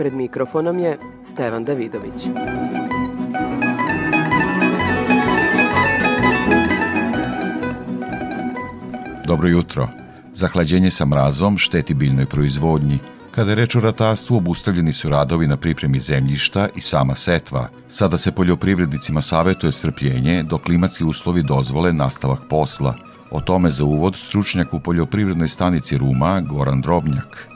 Pred mikrofonom je Stevan Davidović. Dobro jutro. Zahlađenje sa mrazom šteti biljnoj proizvodnji. Kada je reč o ratarstvu, obustavljeni su radovi na pripremi zemljišta i sama setva. Sada se poljoprivrednicima savetuje strpljenje dok klimatski uslovi dozvole nastavak posla. O tome za uvod stručnjak u poljoprivrednoj stanici Ruma Goran Drobnjak.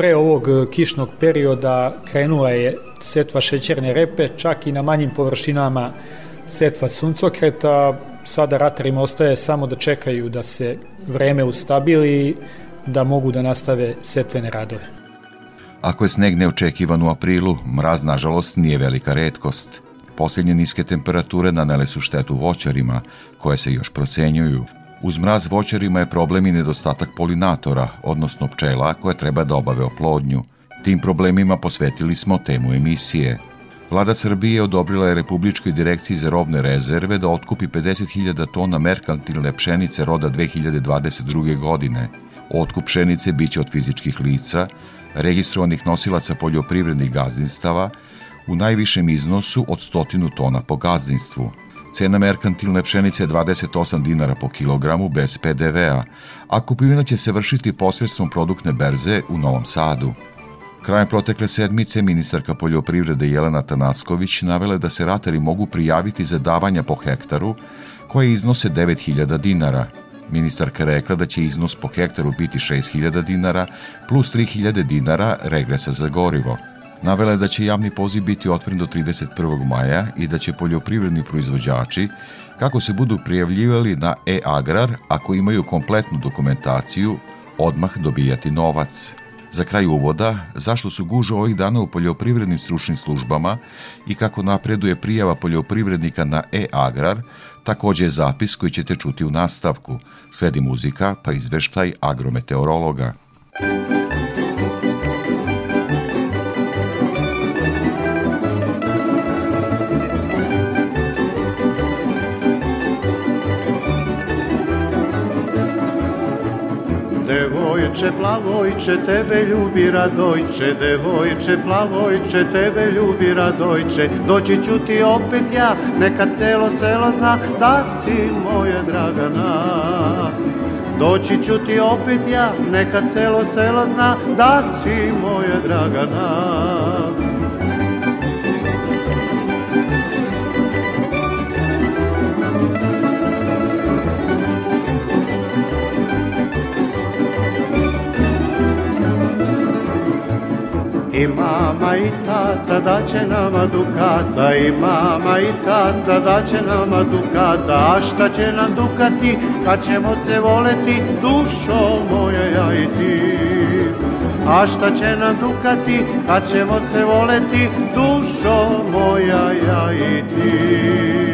Pre ovog kišnog perioda krenula je setva šećerne repe, čak i na manjim površinama setva suncokreta. Sada ratarima ostaje samo da čekaju da se vreme ustabili da mogu da nastave setvene radove. Ako je sneg neočekivan u aprilu, mraz nažalost nije velika redkost. Posljednje niske temperature nanele su štetu voćarima, koje se još procenjuju. Uz mraz voćarima je problem i nedostatak polinatora, odnosno pčela koje treba da obave oplodnju. Tim problemima posvetili smo temu emisije. Vlada Srbije odobrila je Republičkoj direkciji za robne rezerve da otkupi 50.000 tona merkantilne pšenice roda 2022. godine. Otkup pšenice biće od fizičkih lica, registrovanih nosilaca poljoprivrednih gazdinstava u najvišem iznosu od 100 tona po gazdinstvu. Cena merkantilne pšenice je 28 dinara po kilogramu bez PDV-a, a kupovina će se vršiti posredstvom produktne berze u Novom Sadu. Krajem protekle sedmice ministarka poljoprivrede Jelena Tanasković navela da se ratari mogu prijaviti za davanja po hektaru koje iznose 9000 dinara. Ministarka rekla da će iznos po hektaru biti 6000 dinara plus 3000 dinara regresa za gorivo. Navela je da će javni poziv biti otvoren do 31. maja i da će poljoprivredni proizvođači, kako se budu prijavljivali na e-agrar, ako imaju kompletnu dokumentaciju, odmah dobijati novac. Za kraj uvoda, zašto su guže ovih dana u poljoprivrednim stručnim službama i kako napreduje prijava poljoprivrednika na e-agrar, takođe je zapis koji ćete čuti u nastavku. Sledi muzika, pa izveštaj agrometeorologa. Devojče plavojče, tebe ljubi radojče, devojče plavojče, tebe ljubi radojče. Doći ću ti opet ja, neka celo selo zna da si moja Dragana. Doći ću ti opet ja, neka celo selo zna da si moja Dragana. I mama i tata da će nama dukata. I mama i tata da će nama dukata. A šta će nam dukati kad ćemo se voleti Dušo moja ja i ti. A šta će nam dukati kad ćemo se voleti Dušo moja ja i ti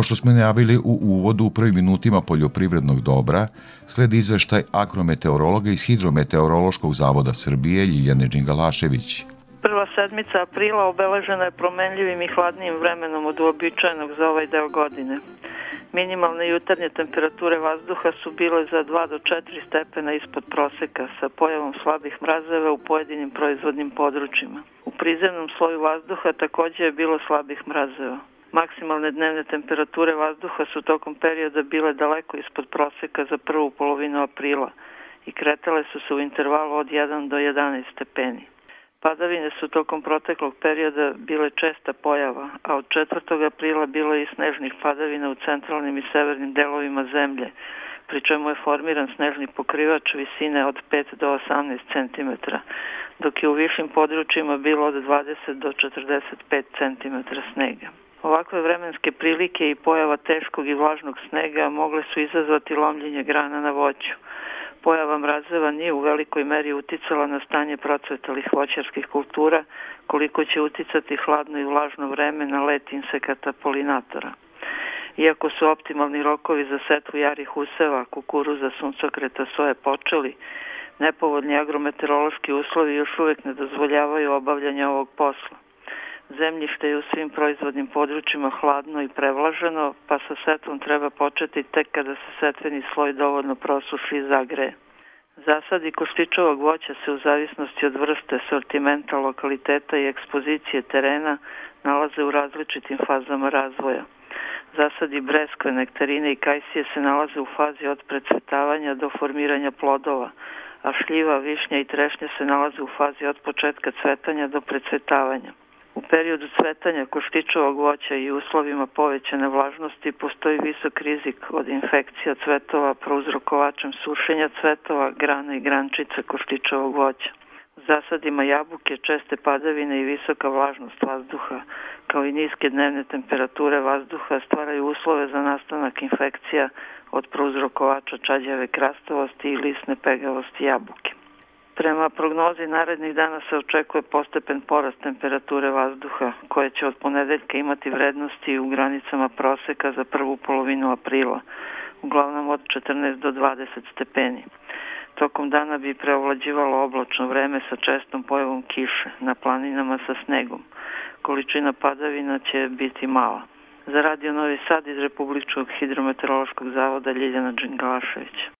Kao što smo najavili u uvodu u prvim minutima poljoprivrednog dobra, sledi izveštaj agrometeorologa iz Hidrometeorološkog zavoda Srbije Ljiljane Đingalašević. Prva sedmica aprila obeležena je promenljivim i hladnijim vremenom od uobičajenog za ovaj deo godine. Minimalne jutarnje temperature vazduha su bile za 2 do 4 stepena ispod proseka sa pojavom slabih mrazeva u pojedinim proizvodnim područjima. U prizemnom sloju vazduha takođe je bilo slabih mrazeva. Maksimalne dnevne temperature vazduha su tokom perioda bile daleko ispod proseka za prvu polovinu aprila i kretale su se u intervalu od 1 do 11 stepeni. Padavine su tokom proteklog perioda bile česta pojava, a od 4. aprila bilo je i snežnih padavina u centralnim i severnim delovima zemlje, pri čemu je formiran snežni pokrivač visine od 5 do 18 cm, dok je u višim područjima bilo od 20 do 45 cm snega. Ovakve vremenske prilike i pojava teškog i vlažnog snega mogle su izazvati lomljenje grana na voću. Pojava mrazeva nije u velikoj meri uticala na stanje procvetalih voćarskih kultura, koliko će uticati hladno i vlažno vreme na let insekata polinatora. Iako su optimalni rokovi za setvu jarih useva, kukuruza, suncokreta, soje počeli, nepovodni agrometeorološki uslovi još uvek ne dozvoljavaju obavljanje ovog posla. Zemljište je u svim proizvodnim područjima hladno i prevlaženo, pa sa setvom treba početi tek kada se setveni sloj dovoljno prosuši i zagreje. Zasadi koštičovog voća se u zavisnosti od vrste, sortimenta, lokaliteta i ekspozicije terena nalaze u različitim fazama razvoja. Zasadi breskve, nektarine i kajsije se nalaze u fazi od precvetavanja do formiranja plodova, a šljiva, višnja i trešnja se nalaze u fazi od početka cvetanja do precvetavanja. Periodu cvetanja koštičovog voća i uslovima povećane vlažnosti postoji visok rizik od infekcija cvetova prouzrokovačem sušenja cvetova, grana i grančica koštičovog voća. U zasadima jabuke česte padavine i visoka vlažnost vazduha, kao i niske dnevne temperature vazduha stvaraju uslove za nastanak infekcija od prouzrokovača čađave krastavosti i lisne pegavosti jabuke. Prema prognozi narednih dana se očekuje postepen porast temperature vazduha, koje će od ponedeljka imati vrednosti u granicama proseka za prvu polovinu aprila, uglavnom od 14 do 20 stepeni. Tokom dana bi preovlađivalo oblačno vreme sa čestom pojavom kiše, na planinama sa snegom. Količina padavina će biti mala. Za Radio Novi Sad iz Republičkog hidrometeorološkog zavoda Ljiljana Đingalašević.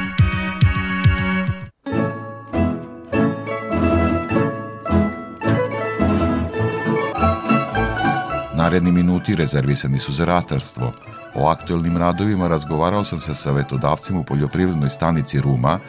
Naredni minuti rezervisani su za ratarstvo. O aktuelnim radovima razgovarao sam sa savetodavcem u poljoprivrednoj stanici Ruma,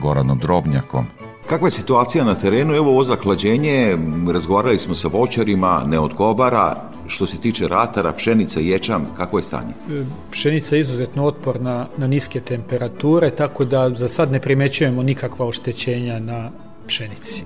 Goranom Drobnjakom. Kakva je situacija na terenu? Evo ovo zaklađenje, razgovarali smo sa voćarima, ne odgovara. Što se tiče ratara, pšenica, ječam, kako je stanje? E, pšenica je izuzetno otporna na niske temperature, tako da za sad ne primećujemo nikakva oštećenja na pšenici.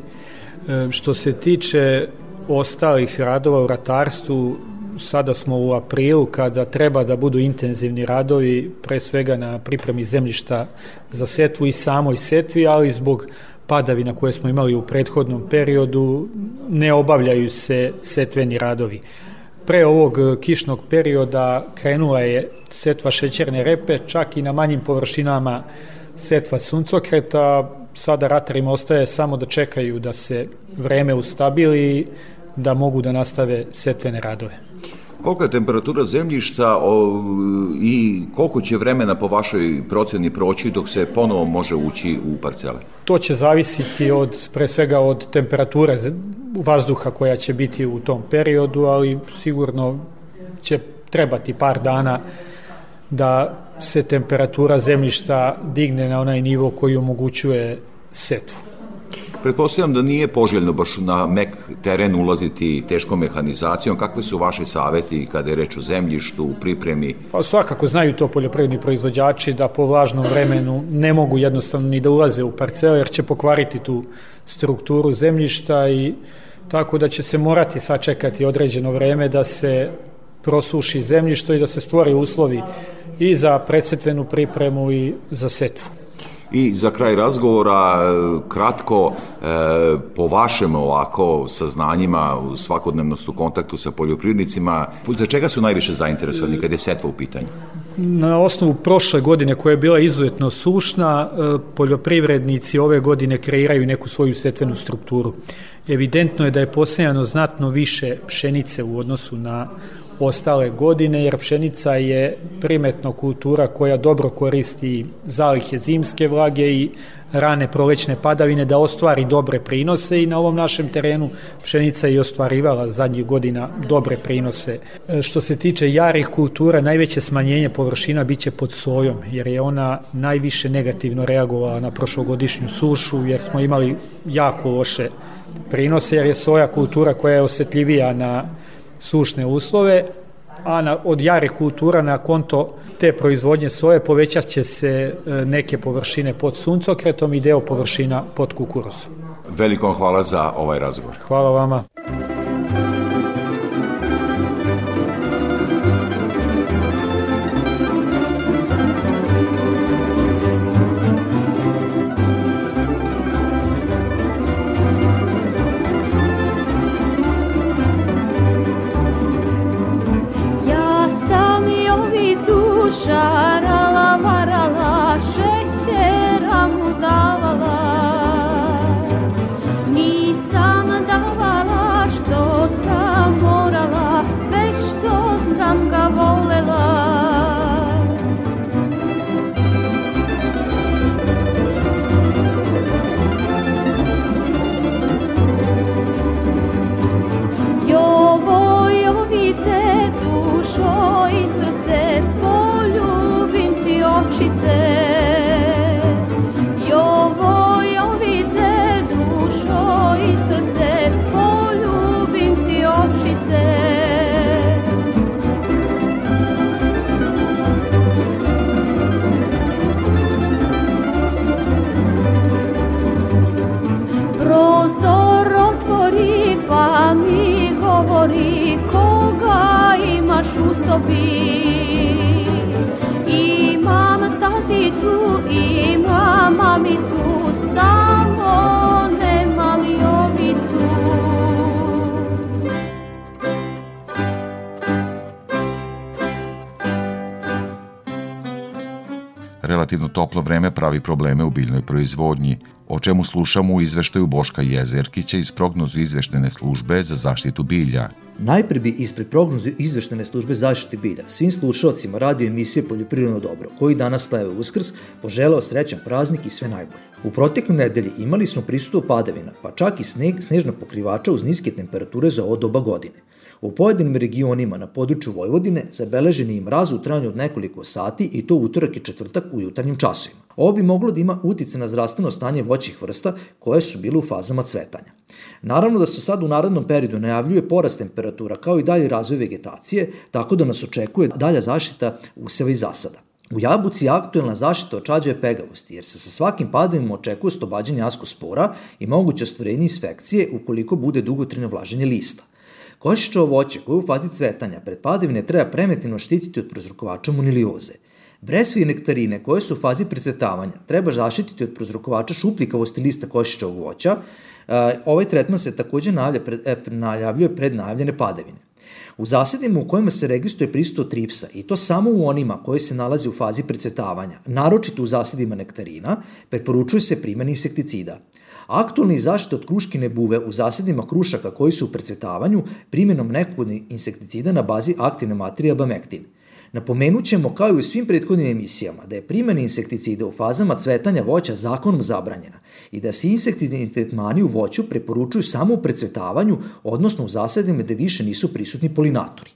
E, što se tiče ostalih radova u ratarstvu, sada smo u aprilu kada treba da budu intenzivni radovi, pre svega na pripremi zemljišta za setvu i samoj setvi, ali zbog padavina koje smo imali u prethodnom periodu ne obavljaju se setveni radovi. Pre ovog kišnog perioda krenula je setva šećerne repe, čak i na manjim površinama setva suncokreta, sada ratarima ostaje samo da čekaju da se vreme ustabili da mogu da nastave setvene radove. Kolika je temperatura zemljišta o, i koliko će vremena po vašoj proceni proći dok se ponovo može ući u parcele? To će zavisiti od, pre svega od temperature vazduha koja će biti u tom periodu, ali sigurno će trebati par dana da se temperatura zemljišta digne na onaj nivo koji omogućuje setvu. Pretpostavljam da nije poželjno baš na mek teren ulaziti teškom mehanizacijom. Kakve su vaše saveti kada je reč o zemljištu, u pripremi? Pa svakako znaju to poljoprivredni proizvođači da po vlažnom vremenu ne mogu jednostavno ni da ulaze u parcele jer će pokvariti tu strukturu zemljišta i tako da će se morati sačekati određeno vreme da se prosuši zemljišto i da se stvori uslovi i za predsetvenu pripremu i za setvu. I za kraj razgovora, e, kratko, e, po vašem ovako saznanjima, svakodnevnost u kontaktu sa poljoprivrednicima, za čega su najviše zainteresovani kad je setva u pitanju? Na osnovu prošle godine koja je bila izuzetno sušna, e, poljoprivrednici ove godine kreiraju neku svoju setvenu strukturu. Evidentno je da je posejano znatno više pšenice u odnosu na ostale godine, jer pšenica je primetno kultura koja dobro koristi zalihe zimske vlage i rane prolećne padavine da ostvari dobre prinose i na ovom našem terenu pšenica je ostvarivala zadnjih godina dobre prinose. E, što se tiče jarih kultura, najveće smanjenje površina biće pod sojom, jer je ona najviše negativno reagovala na prošlogodišnju sušu, jer smo imali jako loše prinose, jer je soja kultura koja je osetljivija na sušne uslove, a na, od jarih kultura na konto te proizvodnje soje povećat će se e, neke površine pod suncokretom i deo površina pod kukuruzom. Veliko hvala za ovaj razgovor. Hvala vama. shine. Imaš u sobi taticu, imam mamicu, samo nemam jovicu. Relativno toplo vreme pravi probleme u biljnoj proizvodnji, o čemu slušamo u izveštaju Boška Jezerkića iz prognozu izveštene službe za zaštitu bilja. Najpre bi ispred prognozu izveštene službe zaštite bilja svim slušalcima radio emisije Poljoprivredno dobro, koji danas slave uskrs, poželeo srećan praznik i sve najbolje. U proteklom nedelji imali smo prisutu padavina, pa čak i sneg, snežna pokrivača uz niske temperature za ovo doba godine. U pojedinim regionima na području Vojvodine zabeležen je mraz u trajanju od nekoliko sati i to utorak i četvrtak u jutarnjim časovima. Ovo bi moglo da ima utice na zdravstveno stanje voćih vrsta koje su bile u fazama cvetanja. Naravno da se sad u narodnom periodu najavljuje porast temperatura kao i dalje razvoj vegetacije, tako da nas očekuje dalja zaštita useva i zasada. U jabuci je aktuelna zaštita od pegavosti, jer se sa svakim padavim očekuje stobađanje askospora i moguće ostvarenje infekcije ukoliko bude dugotrajno vlaženje lista. Košičevo voće koje u fazi cvetanja pred padavine treba preventivno štititi od prozrokovača monilioze. Bresve i nektarine koje su u fazi precvetavanja treba zaštititi od prozrokovača šupljikavosti lista košičevog voća. E, ovaj tretman se takođe e, najavljuje pred najavljene padavine. U zasadima u kojima se registruje prisustvo tripsa, i to samo u onima koji se nalaze u fazi precvetavanja, naročito u zasadima nektarina, preporučuje se primjena insekticida. Aktualni zaštita od kruškine buve u zasadima krušaka koji su u precvetavanju primjenom nekog insekticida na bazi aktivne materije abamektin. Napomenut ćemo kao i u svim prethodnim emisijama da je primjena insekticida u fazama cvetanja voća zakonom zabranjena i da se insekticidni tretmani u voću preporučuju samo u precvetavanju, odnosno u zasadima da više nisu prisutni polinatori.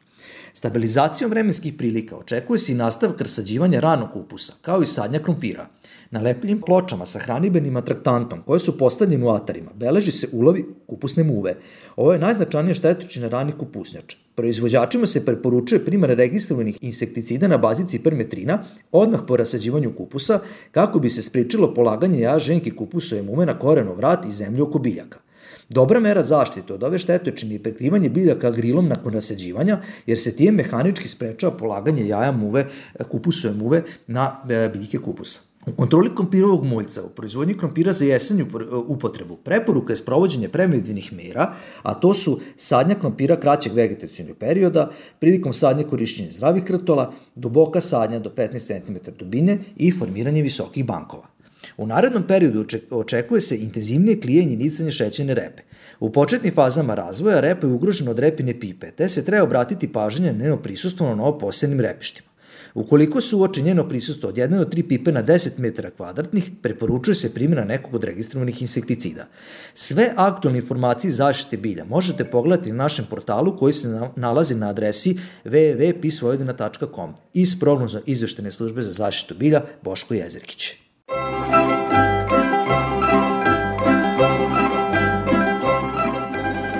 Stabilizacijom vremenskih prilika očekuje se i nastavak rasađivanja ranog kupusa, kao i sadnja krompira. Na lepljim pločama sa hranidbenim atraktantom koje su postavljene u atarima beleži se ulovi kupusne muve. Ovo je najznačajnija štetočina ranih kupusnjača. Proizvođačima se preporučuje primar registrovanih insekticida na bazi cipermetrina odmah po rasađivanju kupusa kako bi se spričilo polaganje jaja ženke kupusove mume na koreno vrat i zemlju oko biljaka. Dobra mera zaštite od ove štetočine je prekrivanje biljaka grilom nakon rasađivanja, jer se tijem mehanički sprečava polaganje jaja muve, kupusove muve na e, biljke kupusa. U kontroli krompirovog muljca u proizvodnji krompira za jesenju upotrebu preporuka je sprovođenje premedivnih mera, a to su sadnja krompira kraćeg vegetacijnog perioda, prilikom sadnje korišćenja zdravih krtola, duboka sadnja do 15 cm dubine i formiranje visokih bankova. U narednom periodu očekuje se intenzivnije klijenje i nicanje šećerne repe. U početnim fazama razvoja repa je ugrožena od repine pipe, te se treba obratiti pažnje na njeno prisustvo na novoposljednim repištima. Ukoliko se uoči njeno prisustvo od 1 do 3 pipe na 10 metara kvadratnih, preporučuje se primjena nekog od registrovanih insekticida. Sve aktualne informacije zaštite bilja možete pogledati na našem portalu koji se nalazi na adresi www.pisvojvodina.com iz prognoza izveštene službe za zaštitu bilja Boško Jezerkić.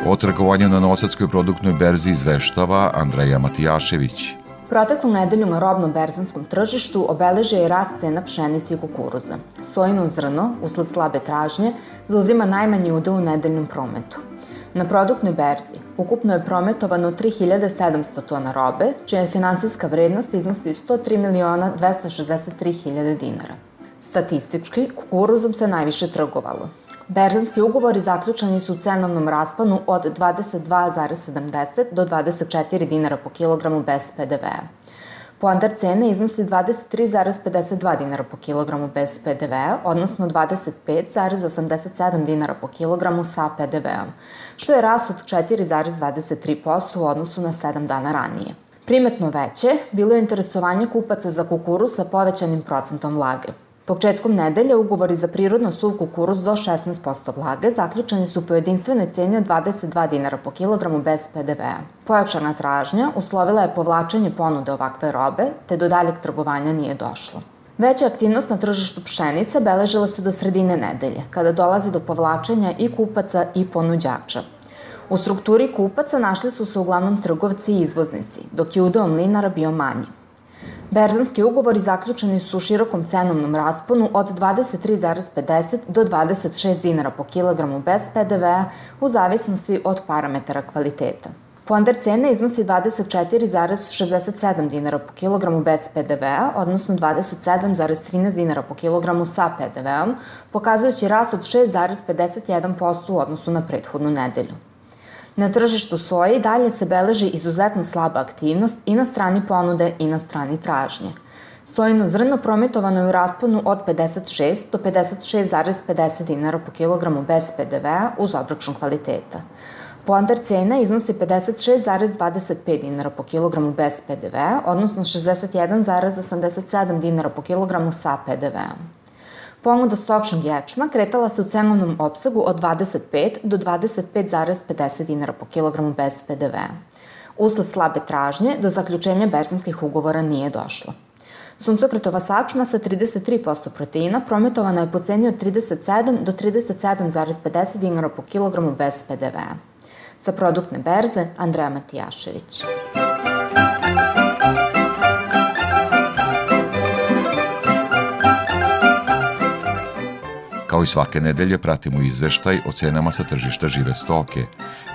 O trgovanju na Novosadskoj produktnoj berzi izveštava Andreja Matijašević. Proteklu nedelju na robnom berzanskom tržištu obeležio je rast cena pšenice i kukuruza. Sojino zrno, usled slabe tražnje, zauzima najmanji udeo u nedeljnom prometu. Na produktnoj berzi ukupno je prometovano 3700 tona robe, čija je finansijska vrednost iznosi 103 miliona 263 hiljade dinara. Statistički, kukuruzom se najviše trgovalo. Berzanski ugovori zaključani su u cenovnom rasponu od 22,70 do 24 dinara po kilogramu bez PDV-a. Poandar cene iznosi 23,52 dinara po kilogramu bez PDV-a, odnosno 25,87 dinara po kilogramu sa PDV-om, što je rast od 4,23% u odnosu na 7 dana ranije. Primetno veće bilo je interesovanje kupaca za kukuru sa povećanim procentom vlage. Početkom nedelje ugovori za prirodno suv kukuruz do 16% vlage zaključeni su po jedinstvenoj ceni od 22 dinara po kilogramu bez PDV-a. Pojačana tražnja uslovila je povlačenje ponude ovakve robe, te do daljeg trgovanja nije došlo. Veća aktivnost na tržištu pšenice beležila se do sredine nedelje, kada dolazi do povlačenja i kupaca i ponuđača. U strukturi kupaca našli su se uglavnom trgovci i izvoznici, dok je udeo mlinara bio manji. Berzanski ugovori zaključeni su u širokom cenovnom rasponu od 23,50 do 26 dinara po kilogramu bez PDV-a u zavisnosti od parametara kvaliteta. Ponder cene iznosi 24,67 dinara po kilogramu bez PDV-a, odnosno 27,13 dinara po kilogramu sa PDV-om, pokazujući rast od 6,51% u odnosu na prethodnu nedelju. Na tržištu soje i dalje se beleži izuzetno slaba aktivnost i na strani ponude i na strani tražnje. Sojino zrno prometovano je u rasponu od 56 do 56,50 dinara po kilogramu bez PDV-a uz obračun kvaliteta. Poandar cena iznosi 56,25 dinara po kilogramu bez PDV-a, odnosno 61,87 dinara po kilogramu sa PDV-om. Ponuda stočnog ječma kretala se u cenovnom opsegu od 25 do 25,50 dinara po kilogramu bez PDV-a. Usled slabe tražnje, do zaključenja berzanskih ugovora nije došlo. Suncokretova sačma sa 33% proteina prometovana je po ceni od 37 do 37,50 dinara po kilogramu bez PDV-a. Sa produktne berze, Andreja Matijašević. Kao i svake nedelje pratimo izveštaj o cenama sa tržišta žive stoke.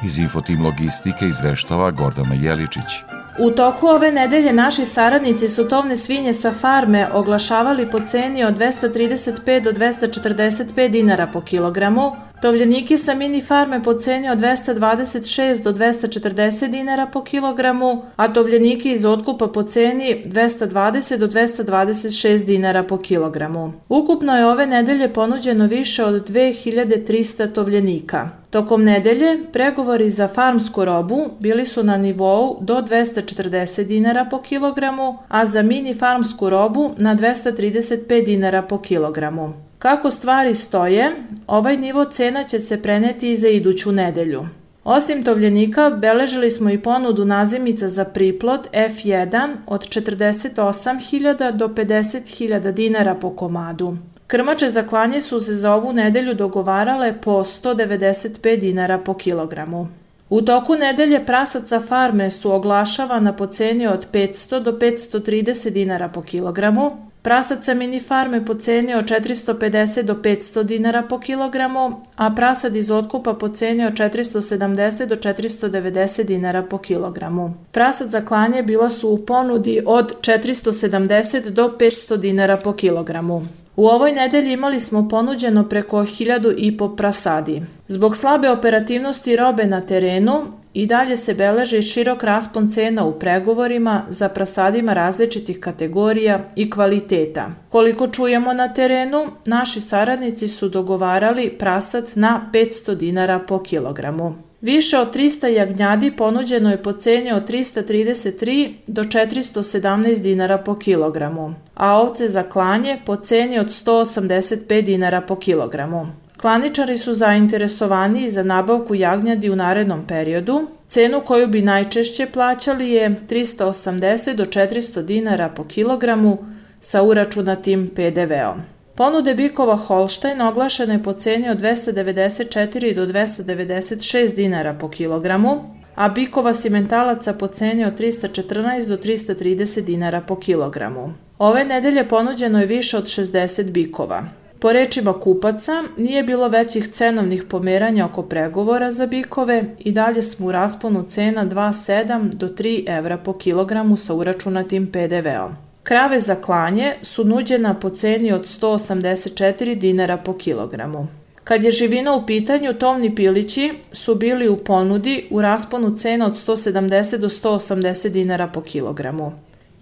Iz Infotim Logistike izveštava Gordana Jeličić. U toku ove nedelje naši saradnici su tovne svinje sa farme oglašavali po ceni od 235 do 245 dinara po kilogramu, tovljenike sa mini farme po ceni od 226 do 240 dinara po kilogramu, a tovljenike iz otkupa po ceni 220 do 226 dinara po kilogramu. Ukupno je ove nedelje ponuđeno više od 2300 tovljenika. Tokom nedelje pregovori za farmsku robu bili su na nivou do 240 dinara po kilogramu, a za mini farmsku robu na 235 dinara po kilogramu. Kako stvari stoje, ovaj nivo cena će se preneti i za iduću nedelju. Osim tovljenika, beležili smo i ponudu nazimica za priplod F1 od 48.000 do 50.000 dinara po komadu. Krmače za klanje su se za ovu nedelju dogovarale po 195 dinara po kilogramu. U toku nedelje prasaca farme su oglašavana po ceni od 500 do 530 dinara po kilogramu, prasaca mini farme po ceni od 450 do 500 dinara po kilogramu, a prasad iz otkupa po ceni od 470 do 490 dinara po kilogramu. Prasad za klanje bila su u ponudi od 470 do 500 dinara po kilogramu. U ovoj nedelji imali smo ponuđeno preko hiljadu i po prasadi. Zbog slabe operativnosti robe na terenu, i dalje se beleži širok raspon cena u pregovorima za prasadima različitih kategorija i kvaliteta. Koliko čujemo na terenu, naši saradnici su dogovarali prasad na 500 dinara po kilogramu. Više od 300 jagnjadi ponuđeno je po ceni od 333 do 417 dinara po kilogramu, a ovce za klanje po ceni od 185 dinara po kilogramu. Klaničari su zainteresovani za nabavku jagnjadi u narednom periodu. Cenu koju bi najčešće plaćali je 380 do 400 dinara po kilogramu sa uračunatim PDV-om. Ponude bikova Holštajn oglašene po ceni od 294 do 296 dinara po kilogramu, a bikova simentalaca po ceni od 314 do 330 dinara po kilogramu. Ove nedelje ponuđeno je više od 60 bikova. Po rečima kupaca, nije bilo većih cenovnih pomeranja oko pregovora za bikove i dalje smo u rasponu cena 2,7 do 3 evra po kilogramu sa uračunatim PDV-om. Krave za klanje su nuđena po ceni od 184 dinara po kilogramu. Kad je živina u pitanju, tovni pilići su bili u ponudi u rasponu cena od 170 do 180 dinara po kilogramu.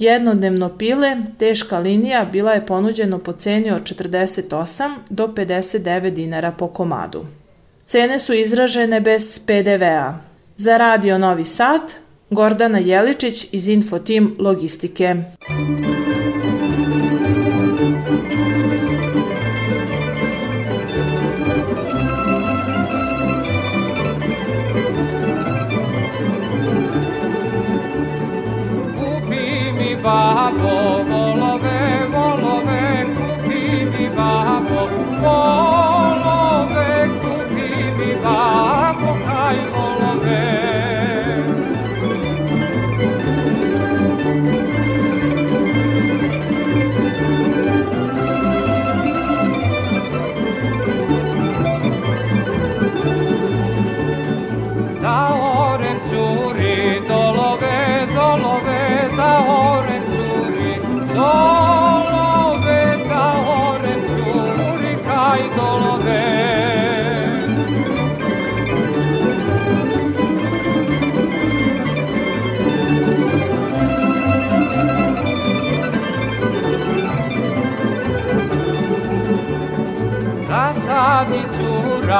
Jednodnevno pile, teška linija, bila je ponuđeno po ceni od 48 do 59 dinara po komadu. Cene su izražene bez PDV-a. Za Radio Novi Sad, Gordana Jeličić iz Infotim Logistike. Kupi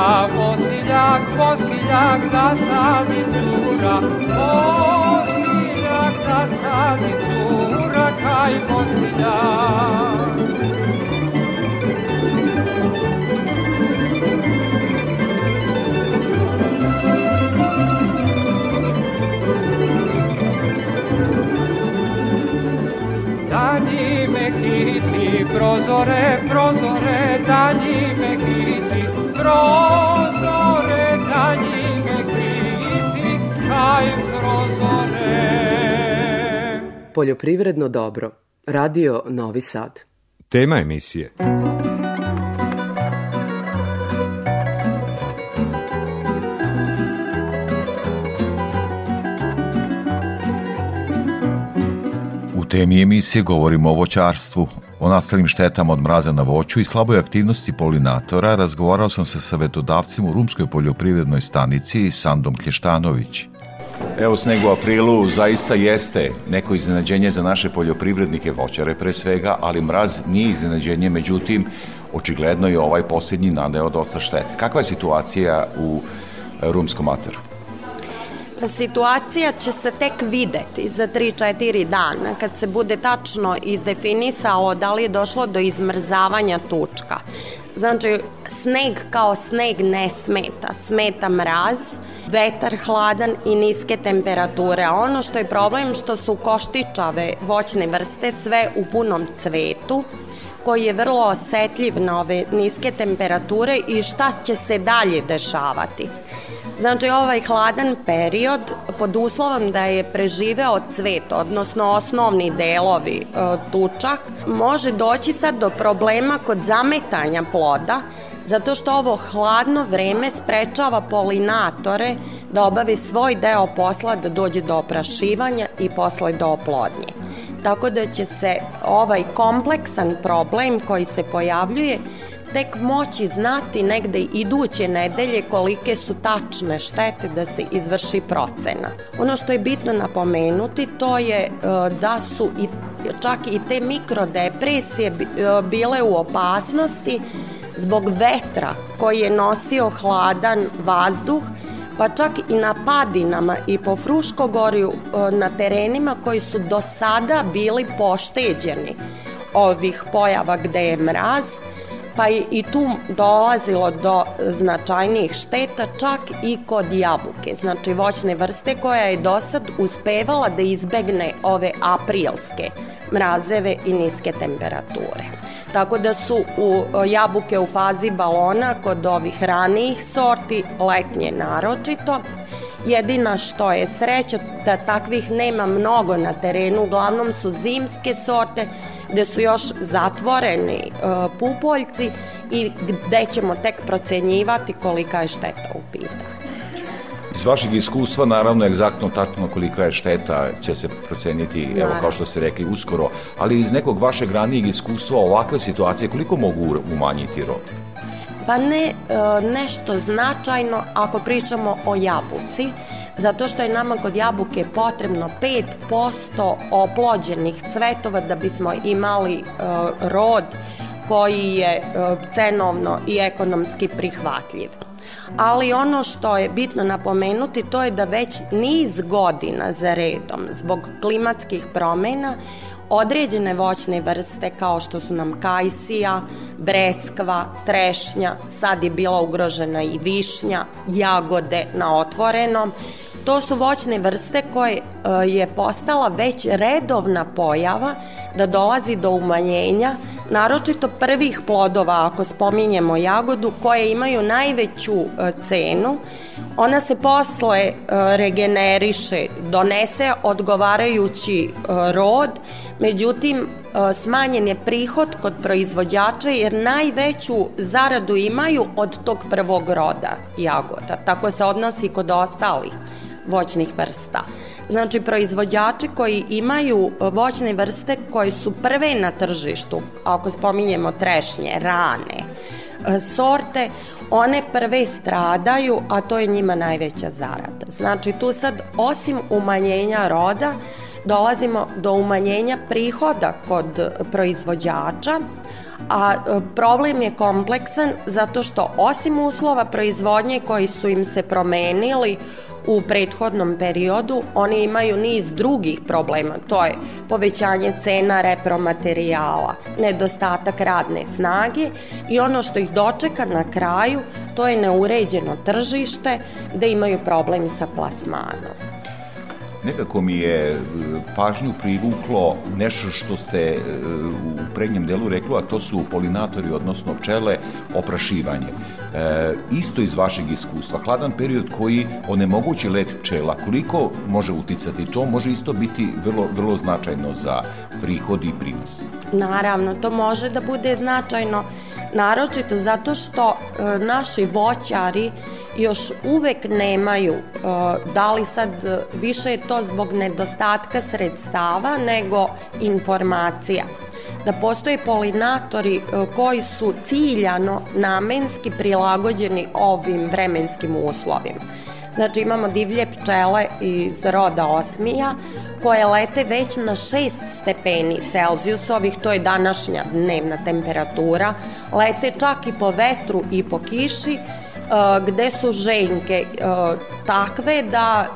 cura, posiljak, posiljak, da sadi cura, posiljak, da sadi cura, kaj posiljak. Prozore, prozore, danji me kiti, prozore, Poljoprivredno dobro. Radio Novi Sad. Tema emisije. U temi emisije govorimo o voćarstvu, o nastalim štetama od mraza na voću i slaboj aktivnosti polinatora razgovarao sam sa savetodavcem u Rumskoj poljoprivrednoj stanici Sandom Klještanović. Evo sneg u aprilu zaista jeste neko iznenađenje za naše poljoprivrednike voćare pre svega, ali mraz nije iznenađenje, međutim, očigledno je ovaj posljednji naneo dosta štete. Kakva je situacija u e, rumskom materu? Situacija će se tek videti za 3-4 dana kad se bude tačno izdefinisao da li je došlo do izmrzavanja tučka. Znači, sneg kao sneg ne smeta, smeta mraz, vetar hladan i niske temperature. A ono što je problem što su koštičave voćne vrste sve u punom cvetu, koji je vrlo osetljiv na ove niske temperature i šta će se dalje dešavati. Znači ovaj hladan period pod uslovom da je preživeo cvet, odnosno osnovni delovi e, tučak, može doći sad do problema kod zametanja ploda, zato što ovo hladno vreme sprečava polinatore da obavi svoj deo posla da dođe do oprašivanja i posle do oplodnje. Tako da će se ovaj kompleksan problem koji se pojavljuje tek moći znati negde iduće nedelje kolike su tačne štete da se izvrši procena. Ono što je bitno napomenuti to je e, da su i čak i te mikrodepresije e, bile u opasnosti zbog vetra koji je nosio hladan vazduh pa čak i na padinama i po Fruškogorju e, na terenima koji su do sada bili pošteđeni ovih pojava gde je mraz, pa je i tu dolazilo do značajnijih šteta čak i kod jabuke, znači voćne vrste koja je do sad uspevala da izbegne ove aprilske mrazeve i niske temperature. Tako da su u jabuke u fazi balona kod ovih ranijih sorti, letnje naročito, Jedina što je sreća da takvih nema mnogo na terenu, uglavnom su zimske sorte gde su još zatvoreni uh, pupoljci i gde ćemo tek procenjivati kolika je šteta u pitanju. Iz vašeg iskustva, naravno, egzaktno tačno kolika je šteta će se proceniti, evo Naravno. kao što ste rekli, uskoro, ali iz nekog vašeg ranijeg iskustva ovakve situacije, koliko mogu umanjiti rod? Pa ne e, nešto značajno ako pričamo o jabuci, zato što je nama kod jabuke potrebno 5% oplođenih cvetova da bismo imali e, rod koji je e, cenovno i ekonomski prihvatljiv. Ali ono što je bitno napomenuti to je da već niz godina za redom zbog klimatskih promena određene voćne vrste kao što su nam kajsija, breskva, trešnja, sad je bila ugrožena i višnja, jagode na otvorenom. To su voćne vrste koje je postala već redovna pojava da dolazi do umanjenja, naročito prvih plodova, ako spominjemo jagodu, koje imaju najveću e, cenu, ona se posle e, regeneriše, donese odgovarajući rod, međutim smanjen je prihod kod proizvođača jer najveću zaradu imaju od tog prvog roda jagoda. Tako se odnosi kod ostalih voćnih vrsta. Znači, proizvođači koji imaju voćne vrste koje su prve na tržištu, ako spominjemo trešnje, rane, sorte, one prve stradaju, a to je njima najveća zarada. Znači, tu sad, osim umanjenja roda, dolazimo do umanjenja prihoda kod proizvođača, a problem je kompleksan zato što osim uslova proizvodnje koji su im se promenili u prethodnom periodu, oni imaju niz drugih problema. To je povećanje cena repromaterijala, nedostatak radne snage i ono što ih dočeka na kraju, to je neuređeno tržište gde imaju problem sa plasmanom. Nekako mi je e, pažnju privuklo nešto što ste e, u prednjem delu rekli, a to su polinatori, odnosno pčele, oprašivanje. E, isto iz vašeg iskustva, hladan period koji onemogući let pčela, koliko može uticati to, može isto biti vrlo, vrlo značajno za prihod i prinos. Naravno, to može da bude značajno, naročito zato što e, naši voćari još uvek nemaju, da li sad više je to zbog nedostatka sredstava nego informacija da postoje polinatori koji su ciljano namenski prilagođeni ovim vremenskim uslovima. Znači imamo divlje pčele iz roda osmija koje lete već na 6 stepeni Celzijusovih, to je današnja dnevna temperatura, lete čak i po vetru i po kiši, gde su ženke takve da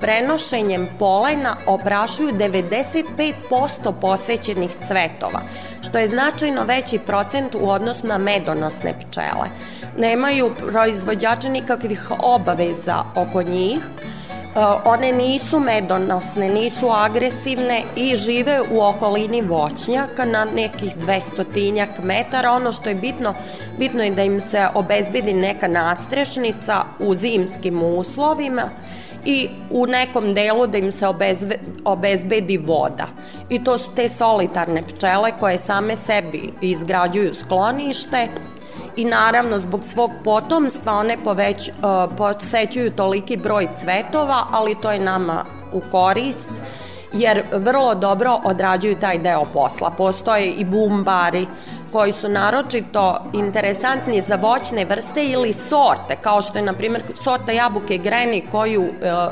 prenošenjem polena oprašuju 95% posećenih cvetova, što je značajno veći procent u odnosu na medonosne pčele. Nemaju proizvođače nikakvih obaveza oko njih, one nisu medonosne, nisu agresivne i žive u okolini voćnjaka na nekih 200 metara. Ono što je bitno, bitno je da im se obezbedi neka nastrešnica u zimskim uslovima i u nekom delu da im se obezbe, obezbedi voda. I to su te solitarne pčele koje same sebi izgrađuju sklonište i naravno zbog svog potomstva one poveć, uh, posećuju toliki broj cvetova, ali to je nama u korist jer vrlo dobro odrađuju taj deo posla. Postoje i bumbari koji su naročito interesantni za voćne vrste ili sorte, kao što je, na primjer, sorta jabuke greni koju e, e,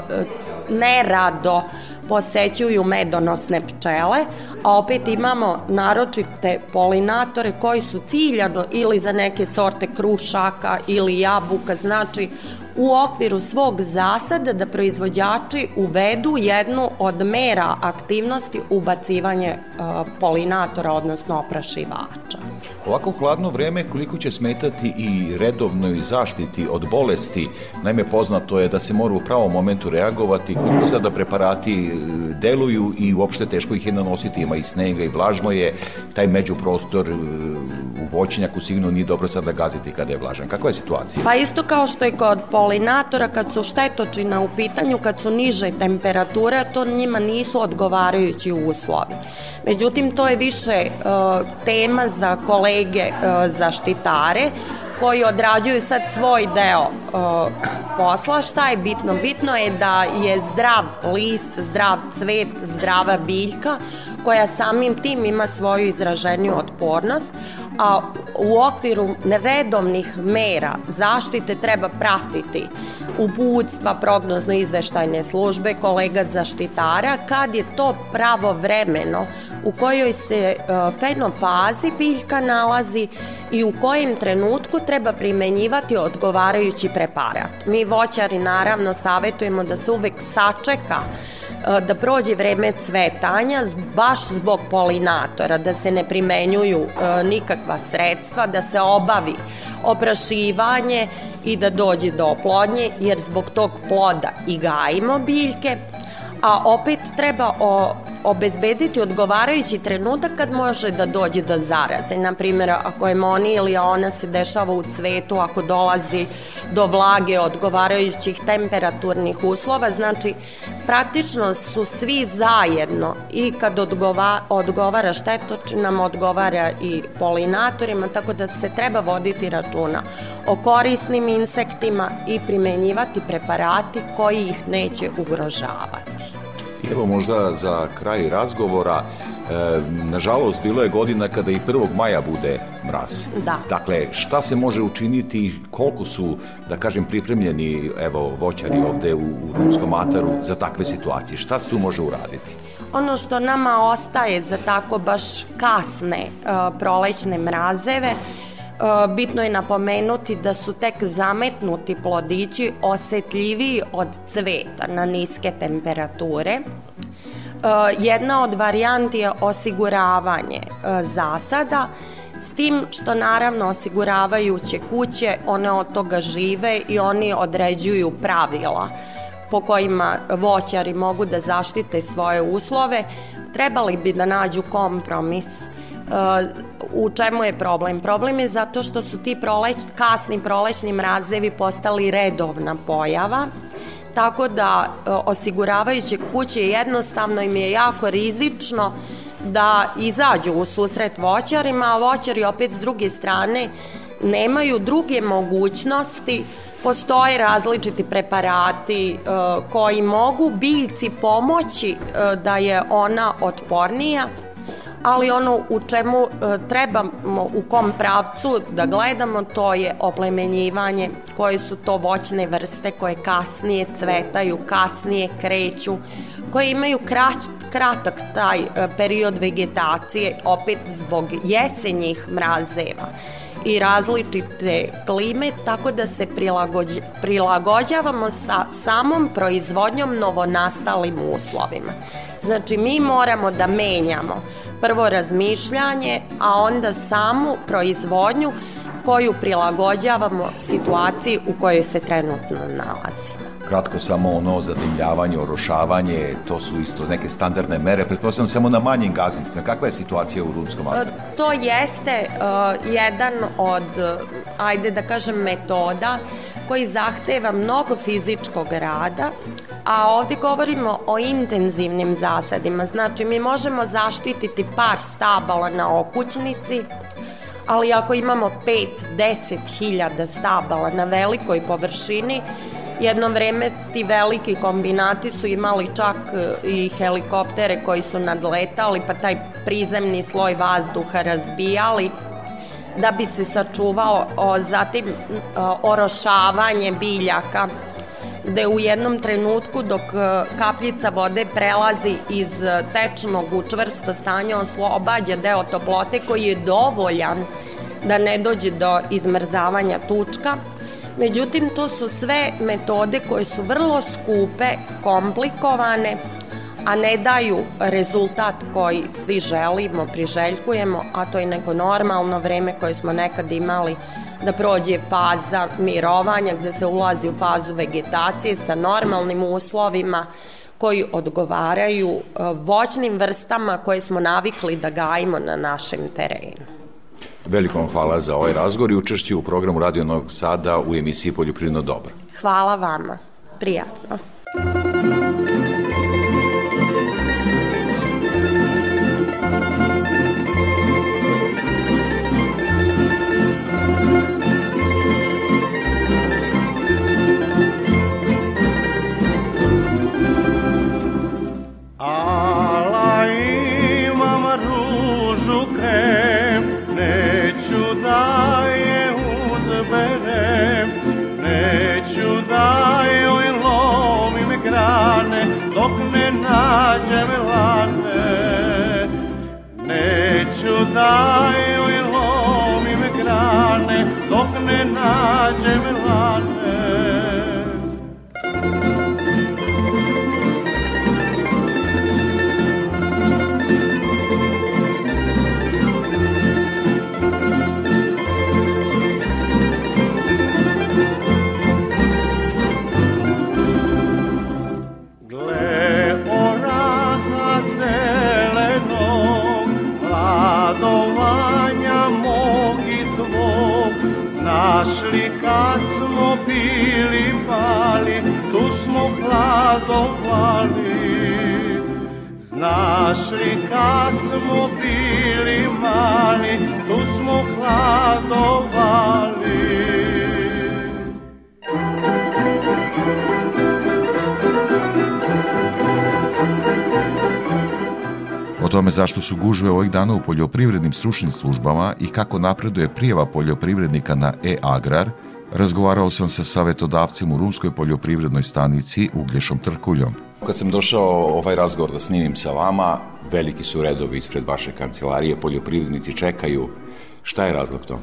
nerado posećuju medonosne pčele, a opet imamo naročite polinatore koji su ciljano ili za neke sorte krušaka ili jabuka, znači u okviru svog zasada da proizvođači uvedu jednu od mera aktivnosti ubacivanje uh, polinatora, odnosno oprašivača. Ovako hladno vreme koliko će smetati i redovnoj zaštiti od bolesti, naime poznato je da se mora u pravom momentu reagovati, koliko sada preparati e, deluju i uopšte teško ih je nanositi, ima i snega i vlažno je, taj međuprostor e, u voćnjaku sigurno nije dobro sada gaziti kada je vlažan. Kakva je situacija? Pa isto kao što je kod polinatora, kad su štetočina u pitanju, kad su niže temperature, to njima nisu odgovarajući uslovi. Međutim, to je više uh, tema za kolege uh, zaštitare koji odrađuju sad svoj deo uh, posla. Šta je bitno? Bitno je da je zdrav list, zdrav cvet, zdrava biljka koja samim tim ima svoju izraženiju otpornost, a u okviru redovnih mera zaštite treba pratiti uputstva prognozno izveštajne službe, kolega zaštitara, kad je to pravovremeno u kojoj se e, fenofazi biljka nalazi i u kojem trenutku treba primenjivati odgovarajući preparat. Mi voćari naravno savetujemo da se uvek sačeka da prođe vreme cvetanja baš zbog polinatora, da se ne primenjuju e, nikakva sredstva, da se obavi oprašivanje i da dođe do oplodnje, jer zbog tog ploda i gajimo biljke, a opet treba o, obezbediti odgovarajući trenutak kad može da dođe do zaraze. Naprimjer, ako je moni ili ona se dešava u cvetu, ako dolazi do vlage odgovarajućih temperaturnih uslova, znači praktično su svi zajedno i kad odgova, odgovara štetočinama, odgovara i polinatorima, tako da se treba voditi računa o korisnim insektima i primenjivati preparati koji ih neće ugrožavati. Evo možda za kraj razgovora, e, nažalost bilo je godina kada i 1. maja bude mraz. Da. Dakle, šta se može učiniti, koliko su, da kažem, pripremljeni evo, voćari ovde u, u Rumskom ataru za takve situacije? Šta se tu može uraditi? Ono što nama ostaje za tako baš kasne uh, prolećne mrazeve, bitno je napomenuti da su tek zametnuti plodići osetljiviji od cveta na niske temperature. Uh, jedna od varijanti je osiguravanje zasada, s tim što naravno osiguravajuće kuće, one od toga žive i oni određuju pravila po kojima voćari mogu da zaštite svoje uslove, trebali bi da nađu kompromis uh, u čemu je problem? Problem je zato što su ti proleć, kasni prolećni mrazevi postali redovna pojava, tako da uh, osiguravajuće kuće jednostavno im je jako rizično da izađu u susret voćarima, a voćari opet s druge strane nemaju druge mogućnosti Postoje različiti preparati uh, koji mogu biljci pomoći uh, da je ona otpornija, ali ono u čemu uh, trebamo, u kom pravcu da gledamo, to je oplemenjivanje, koje su to voćne vrste koje kasnije cvetaju, kasnije kreću, koje imaju krać, kratak taj period vegetacije, opet zbog jesenjih mrazeva i različite klime, tako da se prilagođ, prilagođavamo sa samom proizvodnjom novonastalim uslovima. Znači, mi moramo da menjamo prvo razmišljanje, a onda samu proizvodnju koju prilagođavamo situaciji u kojoj se trenutno nalazimo kratko samo ono zadimljavanje, orošavanje, to su isto neke standardne mere, pretpostavljam samo na manjim gazdinstvima. Kakva je situacija u Rumskom ataru? To jeste uh, jedan od, ajde da kažem, metoda koji zahteva mnogo fizičkog rada, a ovde govorimo o intenzivnim zasadima. Znači, mi možemo zaštititi par stabala na okućnici, ali ako imamo 5-10 hiljada stabala na velikoj površini, Jedno vreme ti veliki kombinati su imali čak e, i helikoptere koji su nadletali pa taj prizemni sloj vazduha razbijali da bi se sačuvao, o, zatim o, orošavanje biljaka, gde u jednom trenutku dok e, kapljica vode prelazi iz e, tečnog u čvrsto stanje oslobađa deo toplote koji je dovoljan da ne dođe do izmrzavanja tučka. Međutim, to su sve metode koje su vrlo skupe, komplikovane, a ne daju rezultat koji svi želimo, priželjkujemo, a to je neko normalno vreme koje smo nekad imali da prođe faza mirovanja gde se ulazi u fazu vegetacije sa normalnim uslovima koji odgovaraju e, voćnim vrstama koje smo navikli da gajimo na našem terenu. Veliko vam hvala za ovaj razgovor i učešće u programu Radio Novog Sada u emisiji Poljoprivredno dobro. Hvala vama. Prijatno. Da joj lomim grane, dok ne nađem lane. Hladovali. Znaš li kad smo bili mali, tu smo hladovali. O tome zašto su gužve ovih dana u poljoprivrednim stručnim službama i kako napreduje prijava poljoprivrednika na e-agrar, razgovarao sam sa savetodavcem u Rumskoj poljoprivrednoj stanici Uglješom Trkuljom. Kad sam došao ovaj razgovor da snimim sa vama, veliki su redovi ispred vaše kancelarije, poljoprivrednici čekaju. Šta je razlog tome?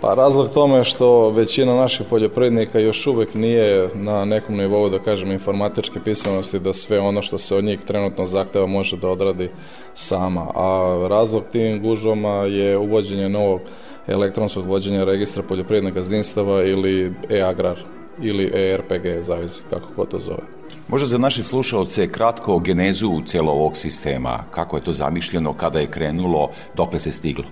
Pa razlog tome je što većina naših poljoprivrednika još uvek nije na nekom nivou, da kažem, informatičke pismenosti da sve ono što se od njih trenutno zahteva može da odradi sama. A razlog tim gužvama je uvođenje novog elektronskog vođenja registra poljoprivrednih gazdinstava ili e-agrar ili ERPG, zavisi kako ko to zove. Možda za naše slušalce kratko o genezu cijelo ovog sistema, kako je to zamišljeno, kada je krenulo, dokle se stiglo?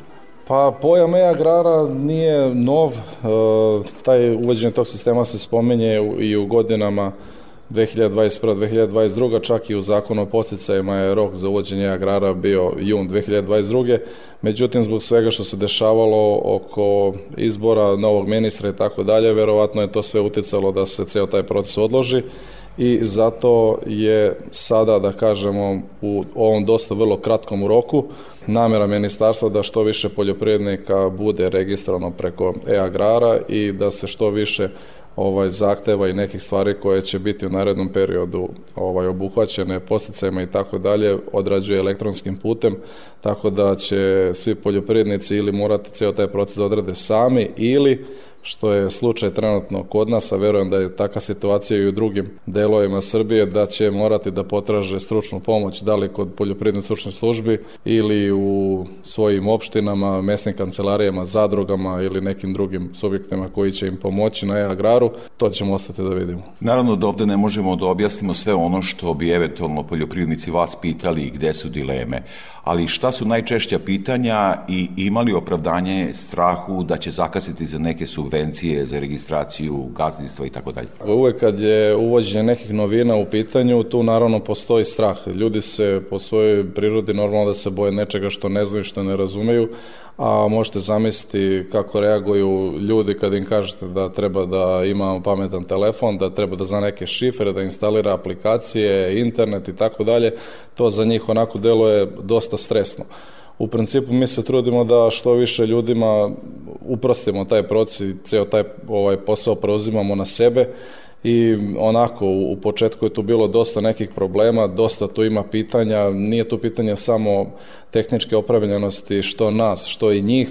Pa pojam e-agrara nije nov, e, taj uvođenje tog sistema se spomenje i u godinama 2021-2022, čak i u zakonu o posticajima je rok za uvođenje agrara bio jun 2022. Međutim, zbog svega što se dešavalo oko izbora novog ministra i tako dalje, verovatno je to sve uticalo da se ceo taj proces odloži i zato je sada, da kažemo, u ovom dosta vrlo kratkom roku namera ministarstva da što više poljoprivrednika bude registrovano preko e-agrara i da se što više ovaj zahteva i nekih stvari koje će biti u narednom periodu ovaj obuhvaćene posticajima i tako dalje odrađuje elektronskim putem tako da će svi poljoprivrednici ili morati ceo taj proces da odrade sami ili što je slučaj trenutno kod nas, a verujem da je taka situacija i u drugim delovima Srbije, da će morati da potraže stručnu pomoć, da li kod poljoprivredne stručne službi ili u svojim opštinama, mesnim kancelarijama, zadrugama ili nekim drugim subjektima koji će im pomoći na e-agraru, to ćemo ostati da vidimo. Naravno da ovde ne možemo da objasnimo sve ono što bi eventualno poljoprivrednici vas pitali i gde su dileme, ali šta su najčešća pitanja i imali opravdanje strahu da će zakasiti za neke subvencije, za registraciju gazdinstva i tako dalje? Uvek kad je uvođenje nekih novina u pitanju, tu naravno postoji strah. Ljudi se po svojoj prirodi normalno da se boje nečega što ne znaju, što ne razumeju, a možete zamisliti kako reaguju ljudi kad im kažete da treba da ima pametan telefon, da treba da zna neke šifre, da instalira aplikacije, internet i tako dalje, to za njih onako deluje dosta stresno. U principu mi se trudimo da što više ljudima uprostimo taj proces i ceo taj ovaj posao preuzimamo na sebe i onako u, u početku je tu bilo dosta nekih problema, dosta tu ima pitanja, nije tu pitanje samo tehničke opravljenosti što nas, što i njih,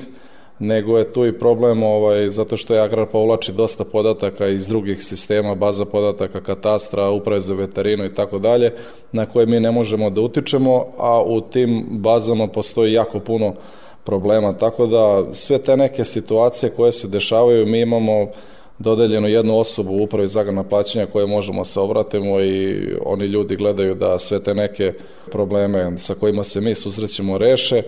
nego je tu i problem ovaj, zato što je Agrar povlači dosta podataka iz drugih sistema, baza podataka, katastra, uprave za veterinu i tako dalje, na koje mi ne možemo da utičemo, a u tim bazama postoji jako puno problema, tako da sve te neke situacije koje se dešavaju, mi imamo dodeljenu jednu osobu u upravi za agrarna plaćanja koje možemo se obratimo i oni ljudi gledaju da sve te neke probleme sa kojima se mi susrećemo reše,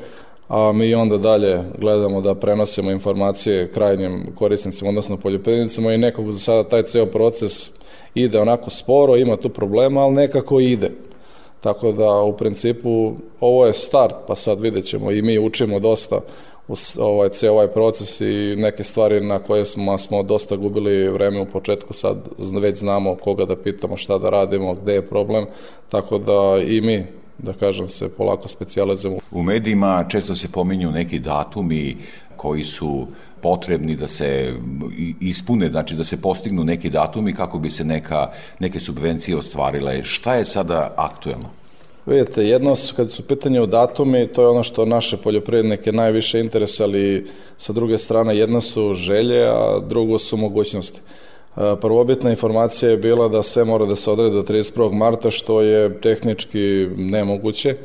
a mi onda dalje gledamo da prenosimo informacije krajnjim korisnicima, odnosno poljoprivrednicima i nekog za sada taj ceo proces ide onako sporo, ima tu problema, ali nekako ide. Tako da u principu ovo je start, pa sad vidjet ćemo i mi učimo dosta ovaj, cijel ovaj proces i neke stvari na koje smo, smo dosta gubili vreme u početku, sad već znamo koga da pitamo, šta da radimo, gde je problem, tako da i mi da kažem se polako specijalizujemo. U medijima često se pominju neki datumi koji su potrebni da se ispune, znači da se postignu neki datumi kako bi se neka, neke subvencije ostvarile. Šta je sada aktuelno? Vidite, jedno, kad su pitanje o datumi, to je ono što naše poljoprivrednike najviše interesuje, ali sa druge strane jedno su želje, a drugo su mogućnosti. E, prvobitna informacija je bila da sve mora da se odrede do 31. marta, što je tehnički nemoguće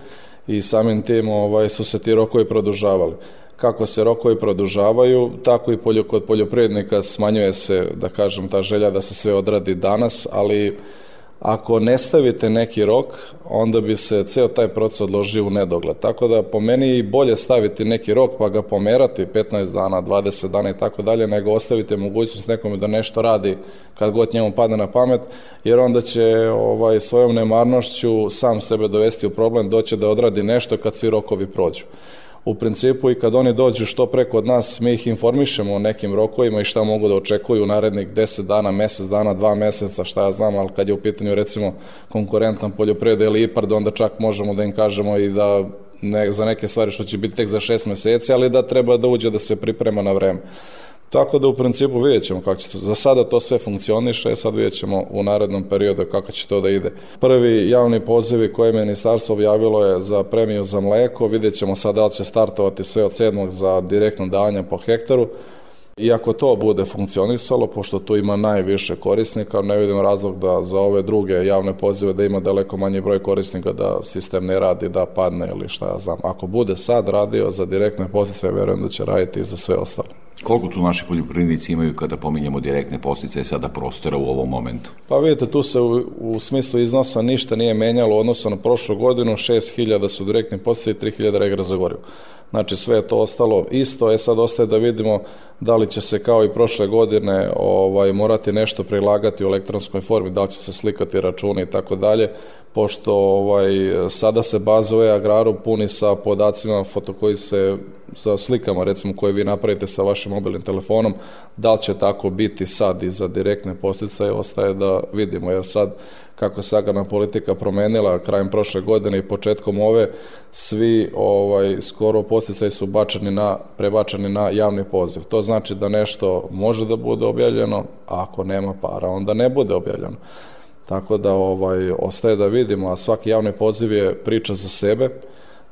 i samim tim ovaj, su se ti rokovi produžavali. Kako se rokovi produžavaju, tako i poljo, kod poljoprivrednika smanjuje se, da kažem, ta želja da se sve odradi danas, ali Ako ne stavite neki rok, onda bi se ceo taj proces odložio u nedogled. Tako da po meni je bolje staviti neki rok pa ga pomerati 15 dana, 20 dana i tako dalje, nego ostavite mogućnost nekome da nešto radi kad god njemu padne na pamet, jer onda će ovaj, svojom nemarnošću sam sebe dovesti u problem, doće da odradi nešto kad svi rokovi prođu u principu i kad oni dođu što preko od nas, mi ih informišemo o nekim rokovima i šta mogu da očekuju u narednih 10 dana, mesec dana, dva meseca, šta ja znam, ali kad je u pitanju recimo konkurentan poljoprivreda ili IPARD, onda čak možemo da im kažemo i da ne, za neke stvari što će biti tek za šest meseci, ali da treba da uđe da se priprema na vreme. Tako da u principu vidjet ćemo kako će to, za sada to sve funkcioniše, sad vidjet ćemo u narednom periodu kako će to da ide. Prvi javni pozivi koje je ministarstvo objavilo je za premiju za mleko, vidjet ćemo sad da li će startovati sve od sedmog za direktno davanje po hektaru, I ako to bude funkcionisalo, pošto tu ima najviše korisnika, ne vidim razlog da za ove druge javne pozive da ima daleko manji broj korisnika da sistem ne radi, da padne ili šta ja znam. Ako bude sad radio za direktne postice, verujem da će raditi i za sve ostalo. Koliko tu naši poljoprivrednici imaju kada pominjemo direktne postice sada prostora u ovom momentu? Pa vidite, tu se u, u smislu iznosa ništa nije menjalo u odnosu na prošlu godinu, 6000 su direktni postice i 3000 regra za gorivo. Znači sve je to ostalo isto, je sad ostaje da vidimo da li će se kao i prošle godine ovaj morati nešto prilagati u elektronskoj formi, da li će se slikati računi i tako dalje, pošto ovaj sada se baza u e-agraru puni sa podacima foto koji se sa slikama recimo koje vi napravite sa vašim mobilnim telefonom, da li će tako biti sad i za direktne posticaje ostaje da vidimo, jer sad kako se agrarna politika promenila krajem prošle godine i početkom ove, svi ovaj skoro posticaji su bačeni na prebačeni na javni poziv. To znači da nešto može da bude objavljeno, a ako nema para onda ne bude objavljeno. Tako da ovaj ostaje da vidimo, a svaki javni poziv je priča za sebe,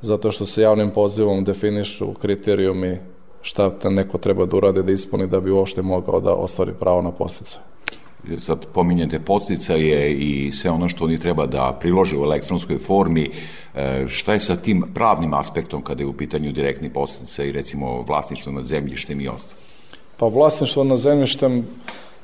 zato što se javnim pozivom definišu kriterijumi šta neko treba da urade da ispuni da bi uopšte mogao da ostvari pravo na postice sad pominjete podsticaje i sve ono što oni treba da prilože u elektronskoj formi, e, šta je sa tim pravnim aspektom kada je u pitanju direktni podsticaj i recimo vlasništvo nad zemljištem i ostalo? Pa vlasništvo nad zemljištem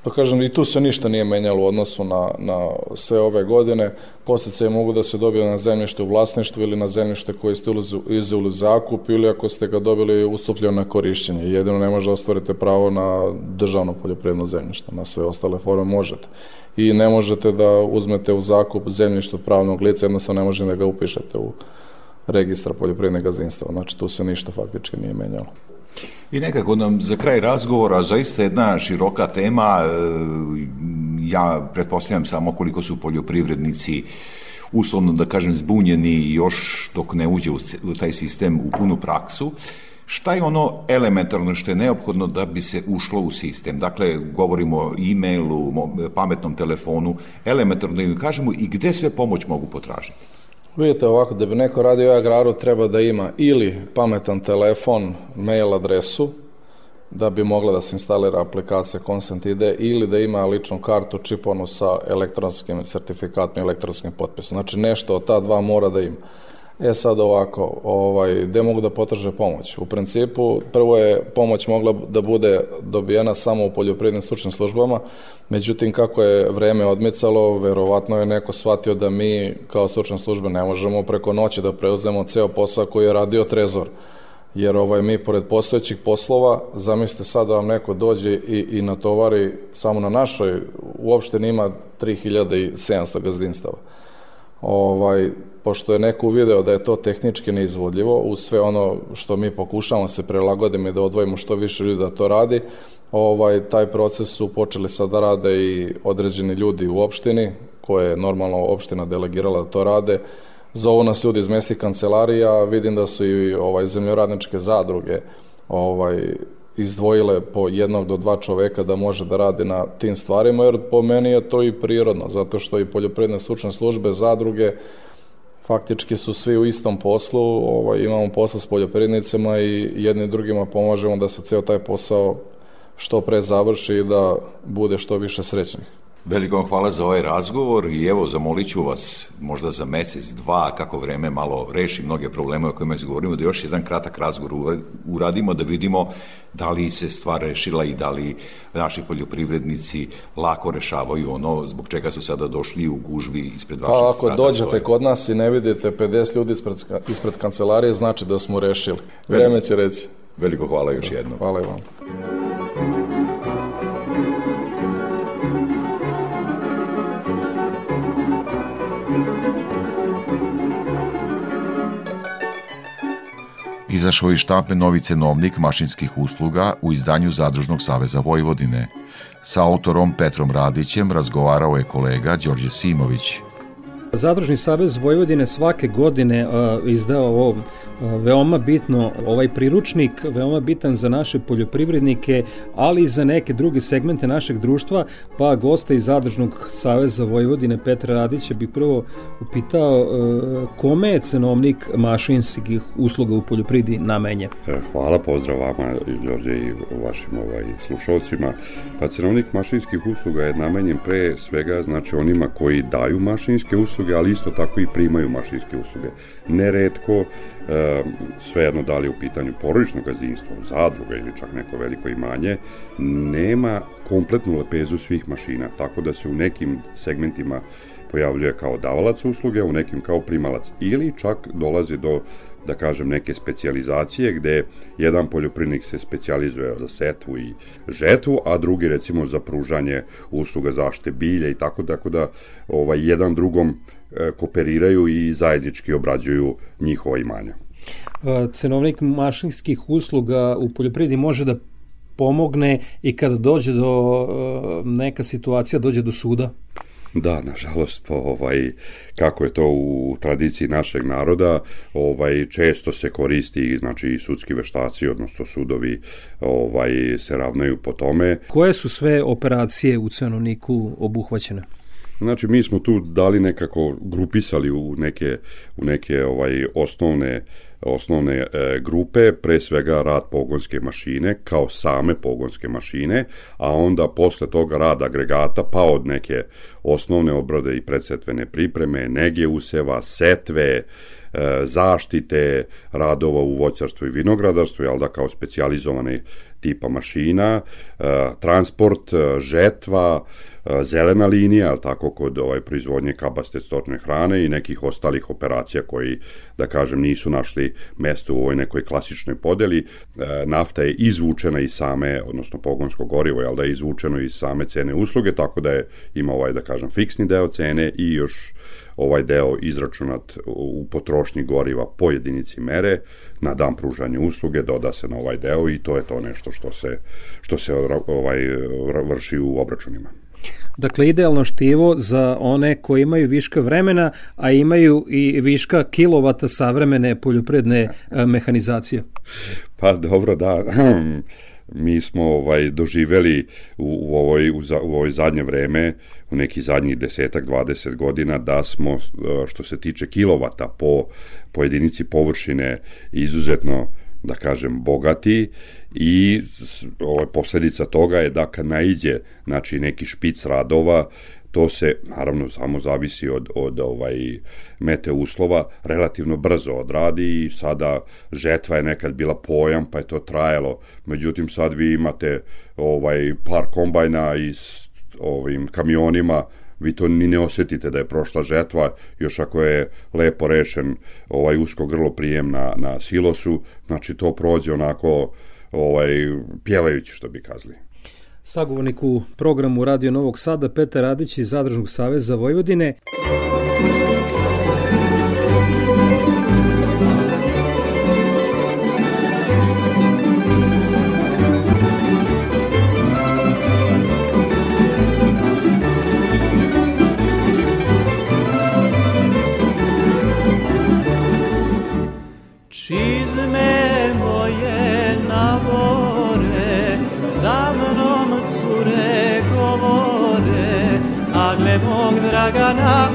Pa kažem, i tu se ništa nije menjalo u odnosu na, na sve ove godine. Posticaje mogu da se dobiju na zemljište u vlasništvu ili na zemljište koje ste izuli zakup ili ako ste ga dobili ustupljeno na korišćenje. Jedino ne može da ostvarite pravo na državno poljoprivredno zemljište, na sve ostale forme možete. I ne možete da uzmete u zakup zemljište od pravnog lica, jednostavno ne možete da ga upišete u registra poljoprivredne gazdinstva. Znači tu se ništa faktički nije menjalo. I nekako nam za kraj razgovora zaista jedna široka tema, e, ja pretpostavljam samo koliko su poljoprivrednici uslovno da kažem zbunjeni još dok ne uđe u taj sistem u punu praksu. Šta je ono elementarno što je neophodno da bi se ušlo u sistem? Dakle, govorimo o e-mailu, pametnom telefonu, elementarno da im kažemo i gde sve pomoć mogu potražiti? Vidite ovako, da bi neko radio agraru treba da ima ili pametan telefon, mail adresu, da bi mogla da se instalira aplikacija Consent ID ili da ima ličnu kartu čiponu sa elektronskim sertifikatom i elektronskim potpisom. Znači nešto od ta dva mora da ima. E sad ovako, ovaj, gde mogu da potraže pomoć? U principu, prvo je pomoć mogla da bude dobijena samo u poljoprivrednim stručnim službama, međutim, kako je vreme odmicalo, verovatno je neko shvatio da mi kao stručne službe ne možemo preko noći da preuzemo ceo posao koji je radio Trezor jer ovaj, mi pored postojećih poslova, zamislite sad da vam neko dođe i, i natovari samo na našoj, uopšte nima 3700 gazdinstava. Ovaj, pošto je neko uvideo da je to tehnički neizvodljivo, uz sve ono što mi pokušamo da se prelagodimo i da odvojimo što više ljudi da to radi, ovaj, taj proces su počeli sad da rade i određeni ljudi u opštini, koje je normalno opština delegirala da to rade, zovu nas ljudi iz mesnih kancelarija, vidim da su i ovaj, zemljoradničke zadruge ovaj, izdvojile po jednog do dva čoveka da može da radi na tim stvarima, jer po meni je to i prirodno, zato što i poljoprivredne stručne službe, zadruge, faktički su svi u istom poslu, ovaj, imamo posla s poljoprivrednicima i jedni drugima pomažemo da se ceo taj posao što pre završi i da bude što više srećnih. Veliko vam hvala za ovaj razgovor i evo zamolit ću vas možda za mesec, dva, kako vreme malo reši mnoge probleme o kojima govorimo, da još jedan kratak razgovor uradimo, da vidimo da li se stvar rešila i da li naši poljoprivrednici lako rešavaju ono zbog čega su sada došli u gužvi ispred vaše Pa ako dođete svoje. kod nas i ne vidite 50 ljudi ispred, ispred kancelarije, znači da smo rešili. Vreme će reći. Veliko hvala još jednom. Hvala i vam. Izašao iz štampe novi cenovnik mašinskih usluga u izdanju Zadružnog saveza Vojvodine. Sa autorom Petrom Radićem razgovarao je kolega Đorđe Simović. Zadružni savez Vojvodine svake godine uh, izdao ovo veoma bitno ovaj priručnik, veoma bitan za naše poljoprivrednike, ali i za neke druge segmente našeg društva, pa gosta iz Zadržnog saveza Vojvodine Petra Radića bi prvo upitao e, kome je cenovnik mašinskih usluga u poljoprivredi namenje? E, hvala, pozdrav vama, Đorđe i vašim ovaj, slušalcima. Pa cenovnik mašinskih usluga je namenjen pre svega znači onima koji daju mašinske usluge, ali isto tako i primaju mašinske usluge. Neretko e, svejedno da li u pitanju porodično gazdinstvo, zadruga ili čak neko veliko imanje, nema kompletnu lepezu svih mašina, tako da se u nekim segmentima pojavljuje kao davalac usluge, u nekim kao primalac. Ili čak dolazi do da kažem, neke specijalizacije gde jedan poljoprivrednik se specijalizuje za setvu i žetvu, a drugi recimo za pružanje usluga zaštite bilja i tako, tako da ovaj, jedan drugom kooperiraju i zajednički obrađuju njihova imanja. E, cenovnik mašinskih usluga u poljoprivredi može da pomogne i kada dođe do e, neka situacija, dođe do suda? Da, nažalost, ovaj, kako je to u tradiciji našeg naroda, ovaj, često se koristi znači, i sudski veštaci, odnosno sudovi ovaj, se ravnaju po tome. Koje su sve operacije u cenovniku obuhvaćene? Znači mi smo tu dali nekako grupisali u neke u neke ovaj osnovne osnovne e, grupe, pre svega rad pogonske mašine kao same pogonske mašine, a onda posle toga rad agregata pa od neke osnovne obrade i predsetvene pripreme, nege useva, setve, e, zaštite radova u voćarstvu i vinogradarstvu, jel da kao specijalizovane tipa mašina, e, transport, e, žetva, e, zelena linija, ali tako kod ovaj proizvodnje kabaste stočne hrane i nekih ostalih operacija koji, da kažem, nisu našli mesto u ovoj nekoj klasičnoj podeli. Nafta je izvučena iz same, odnosno pogonsko gorivo, jel da je izvučeno iz same cene usluge, tako da je ima ovaj, da kažem, fiksni deo cene i još ovaj deo izračunat u potrošnji goriva po jedinici mere na dan pružanja usluge doda se na ovaj deo i to je to nešto što se što se ovaj vrši u obračunima. Dakle, idealno štivo za one koji imaju viška vremena, a imaju i viška kilovata savremene poljopredne e, mehanizacije. Pa dobro, da. Mi smo ovaj doživeli u, u ovoj u, za, u ovoj zadnje vreme, u neki zadnjih desetak, 20 godina da smo e, što se tiče kilovata po po jedinici površine izuzetno da kažem, bogati i ovaj, posledica toga je da kad naiđe znači, neki špic radova, to se naravno samo zavisi od, od ovaj mete uslova, relativno brzo odradi i sada žetva je nekad bila pojam pa je to trajalo. Međutim sad vi imate ovaj par kombajna i s ovim kamionima vi to ni ne osetite da je prošla žetva, još ako je lepo rešen ovaj usko grlo prijem na, na silosu, znači to prođe onako ovaj, pjevajući što bi kazali. Sagovornik u programu Radio Novog Sada Petar Radić iz Zadružnog saveza Vojvodine. Čizme Dragana,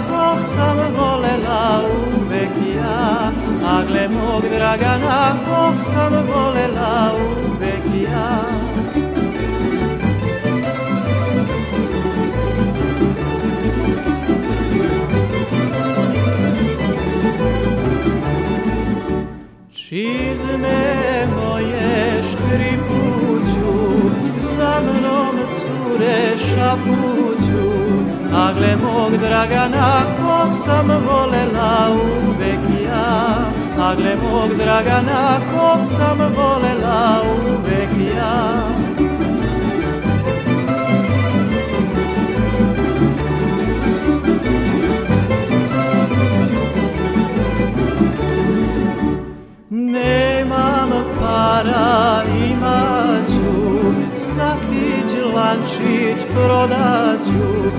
sam volela uvek ja, a gle mog Dragana, kog sam volela uvek ja. Čizme moje škripuću, za mnom cure šapuću, a mog Dragana, kog sam volela uvek ja, a mog Dragana, kog sam volela uvek ja. Nemam para, imaću, sakić, lančić prodaću,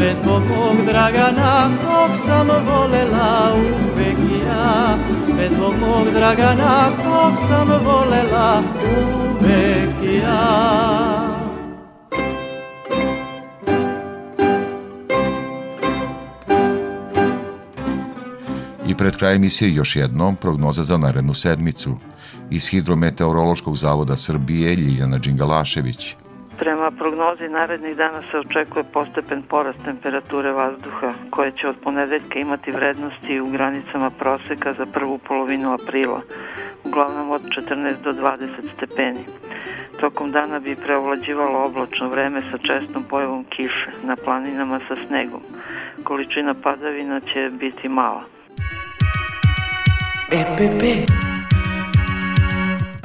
sve zbog mog Dragana, kog sam volela uvek ja, sve zbog mog Dragana, kog sam volela uvek ja. I pred kraj emisije još jednom prognoza za narednu sedmicu. Iz Hidrometeorološkog zavoda Srbije Ljiljana Đingalašević. Prema prognozi narednih dana se očekuje postepen porast temperature vazduha koje će od ponedeljka imati vrednosti u granicama proseka za prvu polovinu aprila, uglavnom od 14 do 20 stepeni. Tokom dana bi preovlađivalo oblačno vreme sa čestom pojavom kiše, na planinama sa snegom. Količina padavina će biti mala. EPP.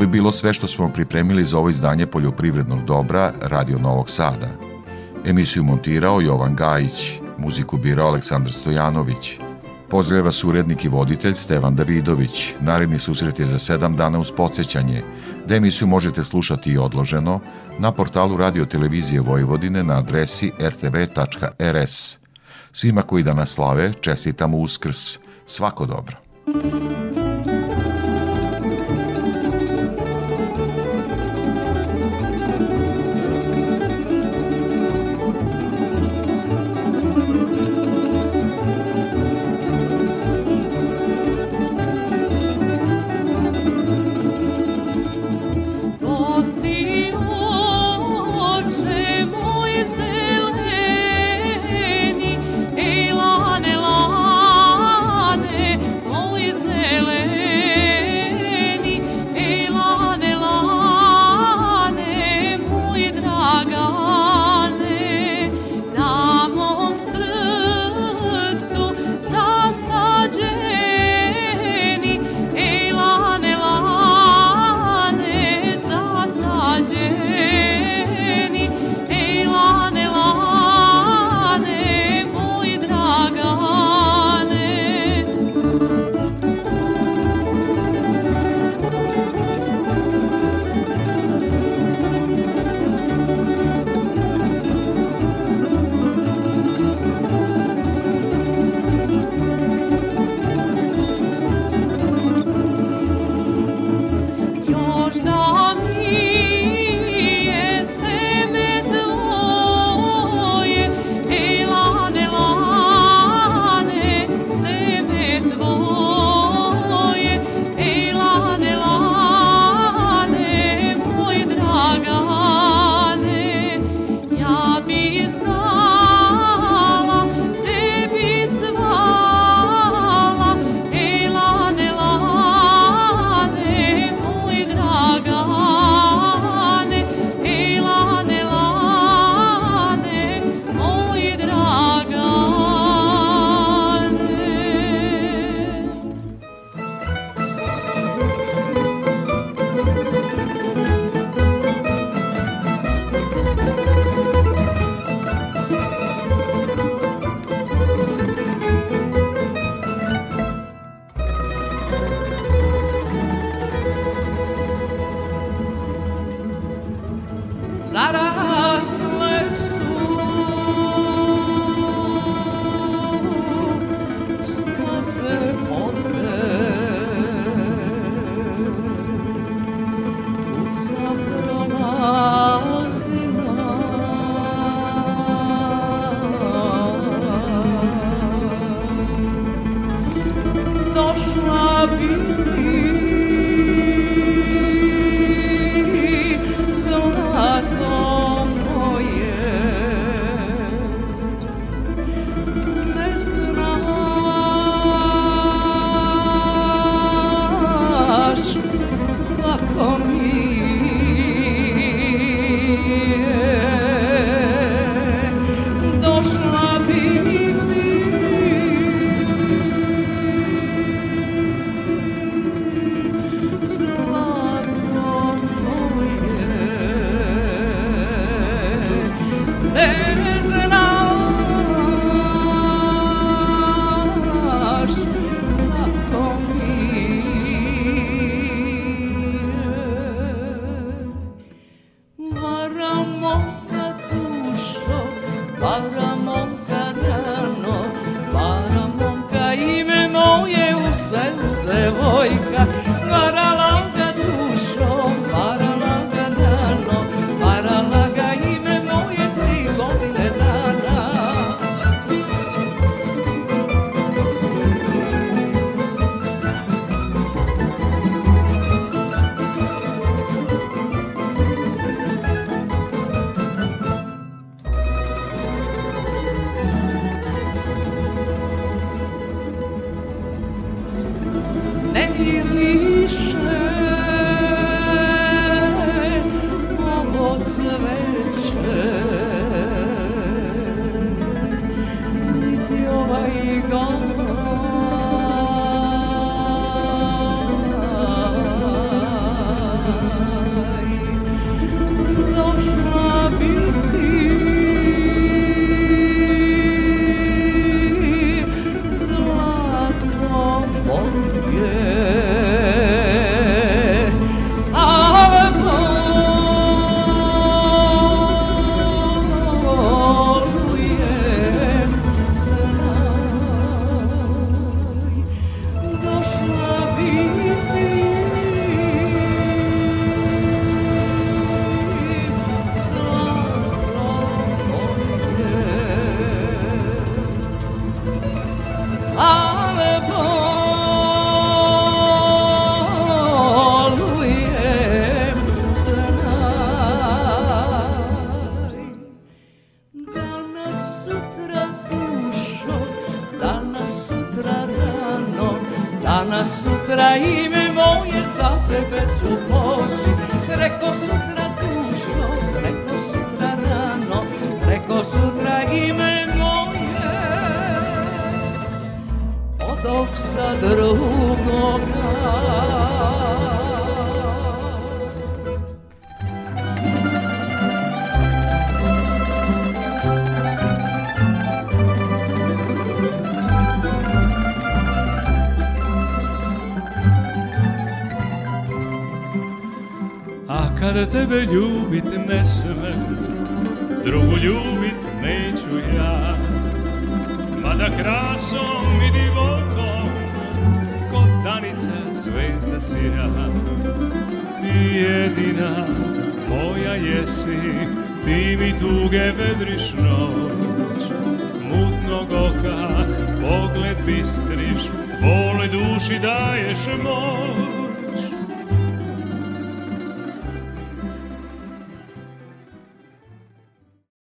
Bi bilo sve što smo pripremili za ovo izdanje poljoprivrednog dobra Radio Novog Sada. Emisiju montirao Jovan Gajić, muziku birao Aleksandar Stojanović. Pozdravlja vas urednik i voditelj Stevan Davidović. Naredni susret je za sedam dana uz podsjećanje, da emisiju možete slušati i odloženo na portalu Radio Televizije Vojvodine na adresi rtv.rs. Svima koji danas slave, čestitamo Uskrs. Svako dobro.